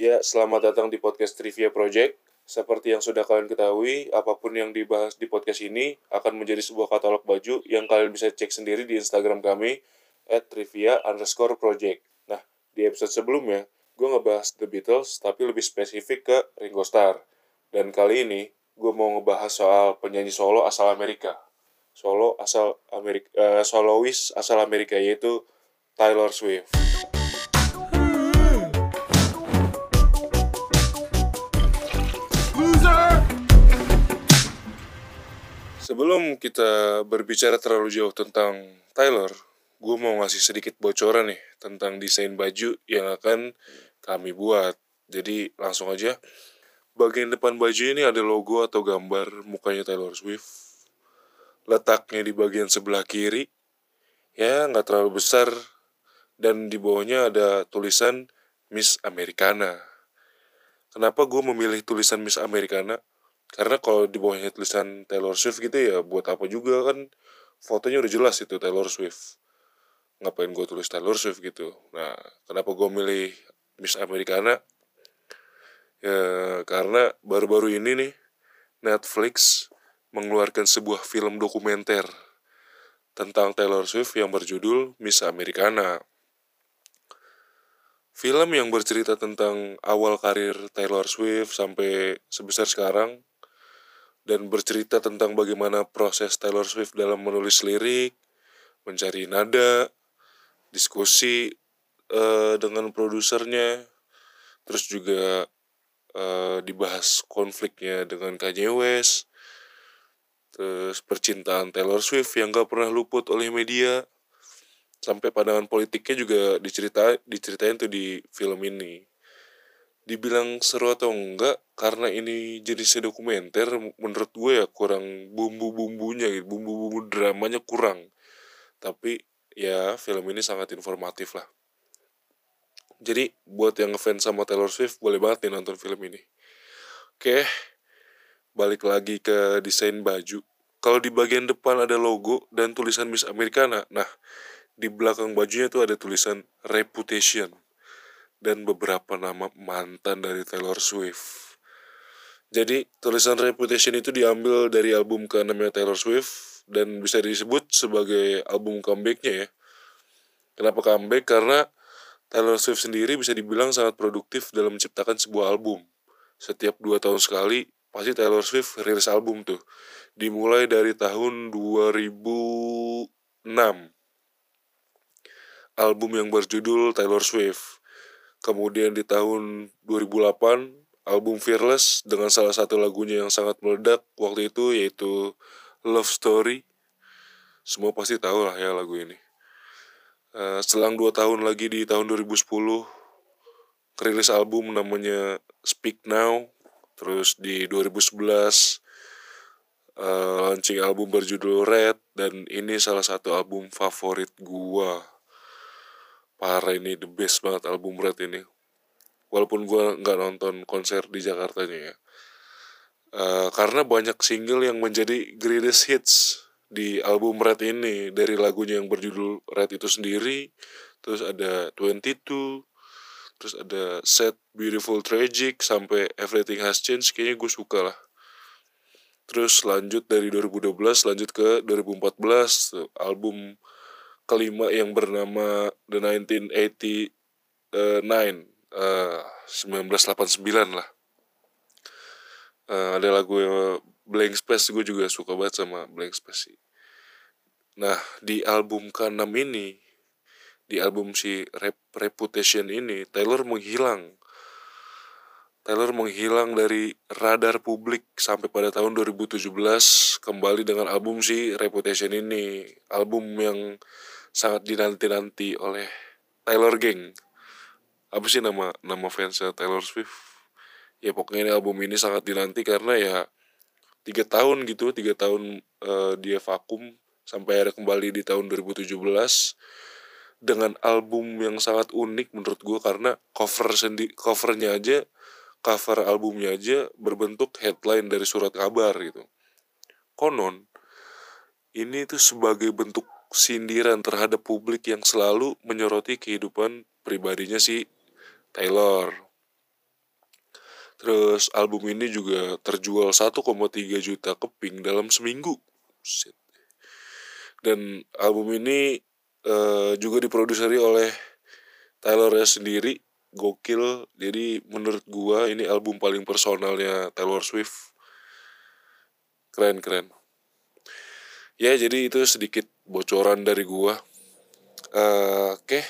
Ya, selamat datang di podcast Trivia Project. Seperti yang sudah kalian ketahui, apa pun yang dibahas di podcast ini akan menjadi sebuah katalog baju yang kalian bisa cek sendiri di Instagram kami at trivia underscore project. Nah, di episode sebelumnya, gue ngebahas The Beatles, tapi lebih spesifik ke Ringo Starr. Dan kali ini, gue mau ngebahas soal penyanyi solo asal Amerika. Solo asal Amerika, uh, solois asal Amerika yaitu Taylor Swift. Sebelum kita berbicara terlalu jauh tentang Tyler, gue mau ngasih sedikit bocoran nih tentang desain baju yang akan kami buat. Jadi langsung aja, bagian depan baju ini ada logo atau gambar mukanya Taylor Swift. Letaknya di bagian sebelah kiri, ya nggak terlalu besar, dan di bawahnya ada tulisan Miss Americana. Kenapa gue memilih tulisan Miss Americana? Karena kalau di bawahnya tulisan Taylor Swift gitu ya buat apa juga kan fotonya udah jelas itu Taylor Swift. Ngapain gue tulis Taylor Swift gitu? Nah kenapa gue milih Miss Americana? Ya karena baru-baru ini nih Netflix mengeluarkan sebuah film dokumenter tentang Taylor Swift yang berjudul Miss Americana. Film yang bercerita tentang awal karir Taylor Swift sampai sebesar sekarang dan bercerita tentang bagaimana proses Taylor Swift dalam menulis lirik, mencari nada, diskusi uh, dengan produsernya, terus juga uh, dibahas konfliknya dengan Kanye West, terus percintaan Taylor Swift yang gak pernah luput oleh media, sampai pandangan politiknya juga dicerita diceritain tuh di film ini dibilang seru atau enggak karena ini jenisnya dokumenter menurut gue ya kurang bumbu-bumbunya gitu bumbu-bumbu dramanya kurang. Tapi ya film ini sangat informatif lah. Jadi buat yang ngefans sama Taylor Swift boleh banget nih nonton film ini. Oke balik lagi ke desain baju. Kalau di bagian depan ada logo dan tulisan Miss Americana nah di belakang bajunya tuh ada tulisan Reputation dan beberapa nama mantan dari Taylor Swift. Jadi tulisan Reputation itu diambil dari album ke namanya Taylor Swift dan bisa disebut sebagai album comebacknya ya. Kenapa comeback? Karena Taylor Swift sendiri bisa dibilang sangat produktif dalam menciptakan sebuah album. Setiap dua tahun sekali pasti Taylor Swift rilis album tuh. Dimulai dari tahun 2006. Album yang berjudul Taylor Swift Kemudian di tahun 2008 album Fearless dengan salah satu lagunya yang sangat meledak waktu itu yaitu Love Story. Semua pasti tahu lah ya lagu ini. Uh, selang dua tahun lagi di tahun 2010 kerilis album namanya Speak Now. Terus di 2011 uh, launching album berjudul Red dan ini salah satu album favorit gua parah ini the best banget album Red ini. Walaupun gue nggak nonton konser di Jakarta nya ya. Uh, karena banyak single yang menjadi greatest hits di album Red ini. Dari lagunya yang berjudul Red itu sendiri terus ada 22 terus ada Set Beautiful Tragic sampai Everything Has Changed kayaknya gue suka lah. Terus lanjut dari 2012 lanjut ke 2014 album kelima yang bernama The 1989 uh, 1989 lah. Uh, ada lagu Blank Space gue juga suka banget sama Blank Space sih. Nah di album ke-6 ini di album si Rep Reputation ini Taylor menghilang. Taylor menghilang dari radar publik sampai pada tahun 2017 kembali dengan album si Reputation ini. Album yang sangat dinanti-nanti oleh Taylor Gang. Apa sih nama nama fansnya Taylor Swift? Ya pokoknya ini album ini sangat dinanti karena ya tiga tahun gitu tiga tahun uh, dia vakum sampai akhirnya kembali di tahun 2017 dengan album yang sangat unik menurut gue karena cover sendi covernya aja cover albumnya aja berbentuk headline dari surat kabar gitu. Konon ini tuh sebagai bentuk sindiran terhadap publik yang selalu menyoroti kehidupan pribadinya si Taylor. terus album ini juga terjual 1,3 juta keping dalam seminggu. Dan album ini uh, juga diproduseri oleh Taylor sendiri. Gokil. Jadi menurut gua ini album paling personalnya Taylor Swift. Keren keren ya jadi itu sedikit bocoran dari gua uh, oke okay.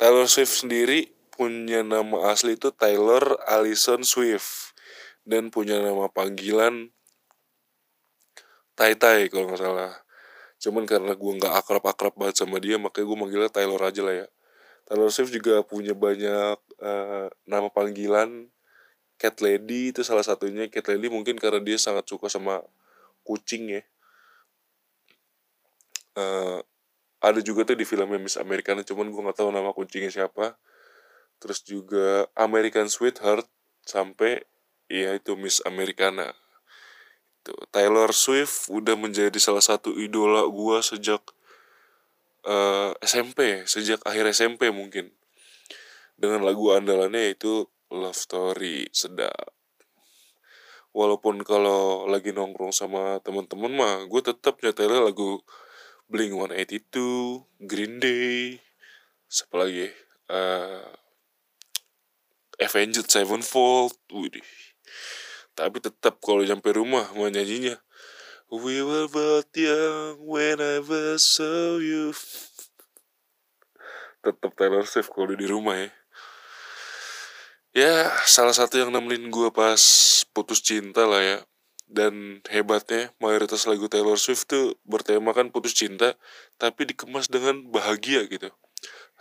Taylor Swift sendiri punya nama asli itu Taylor Allison Swift dan punya nama panggilan Tai Tai kalau nggak salah. Cuman karena gue nggak akrab-akrab banget sama dia, makanya gue manggilnya Taylor aja lah ya. Taylor Swift juga punya banyak uh, nama panggilan. Cat Lady itu salah satunya. Cat Lady mungkin karena dia sangat suka sama kucing ya. Uh, ada juga tuh di filmnya Miss Americana, cuman gue nggak tahu nama kucingnya siapa. Terus juga American Sweetheart sampai ya itu Miss Americana. Itu Taylor Swift udah menjadi salah satu idola gua sejak uh, eh, SMP sejak akhir SMP mungkin. Dengan lagu andalannya yaitu Love Story sedap. Walaupun kalau lagi nongkrong sama teman-teman mah gue tetap nyetelnya lagu Blink 182 Green Day siapa lagi uh, Avenged Sevenfold Widih. tapi tetap kalau sampai rumah mau nyanyinya We were both young when I first saw you tetap Taylor Swift kalau di rumah ya. Ya salah satu yang nemenin gue pas putus cinta lah ya dan hebatnya mayoritas lagu Taylor Swift tuh bertemakan putus cinta tapi dikemas dengan bahagia gitu.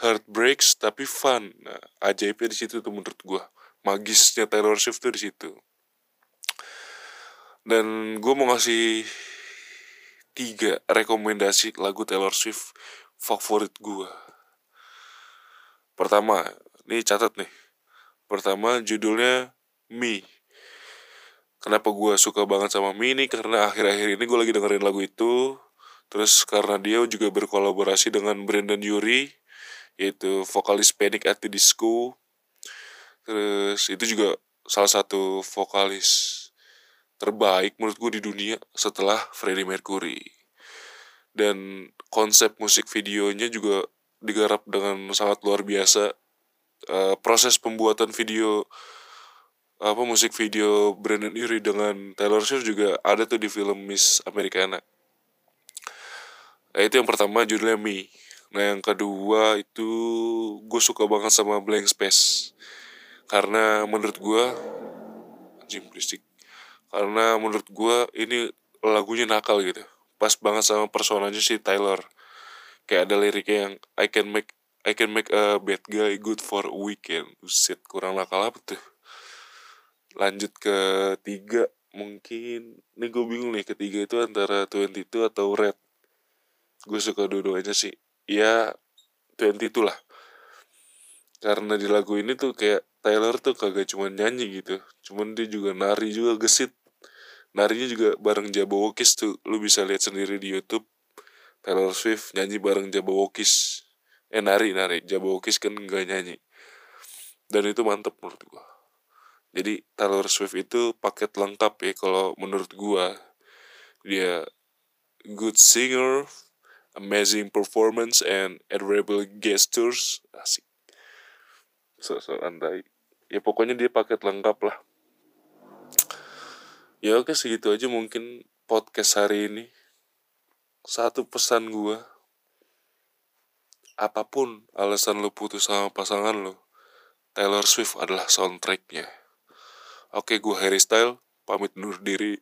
Heartbreaks tapi fun. Nah ajaibnya di situ tuh menurut gue magisnya Taylor Swift tuh di situ. Dan gue mau ngasih tiga rekomendasi lagu Taylor Swift favorit gue pertama ini catat nih. Pertama judulnya Me kenapa gue suka banget sama Me ini karena akhir-akhir ini gue lagi dengerin lagu itu. Terus karena dia juga berkolaborasi dengan Brandon Yuri yaitu vokalis Panic at the Disco. Terus itu juga salah satu vokalis terbaik menurut gue di dunia setelah Freddie Mercury. Dan konsep musik videonya juga digarap dengan sangat luar biasa. Uh, proses pembuatan video apa musik video Brandon Urie dengan Taylor Swift juga ada tuh di film Miss Americana. Nah, itu yang pertama judulnya Me. Nah yang kedua itu gue suka banget sama Blank Space. Karena menurut gue anjing berisik. Karena menurut gue ini lagunya nakal gitu. Pas banget sama personanya si Tyler kayak ada liriknya yang I can make I can make a bad guy good for a weekend. Usit, kurang nakal apa tuh lanjut ke tiga mungkin. Ini gue bingung nih ketiga itu antara 22 atau Red? Gue suka dua-duanya sih. Ya 20 itulah karena di lagu ini tuh kayak Taylor tuh kagak cuma nyanyi gitu. Cuman dia juga nari juga gesit. Narinya juga bareng Jabawokis tuh. Lu bisa lihat sendiri di YouTube. Taylor Swift nyanyi bareng Jabawokis eh nari nari. Jabawokis kan gak nyanyi. Dan itu mantep menurut gua jadi Taylor Swift itu paket lengkap ya kalau menurut gua. Dia good singer amazing performance and adorable gestures. Asik. So, so andai. Ya pokoknya dia paket lengkap lah. Ya oke segitu aja mungkin podcast hari ini. Satu pesan gua. Apa pun alasan lo putus sama pasangan lo Taylor Swift adalah soundtracknya oke gua Harry Style pamit undur diri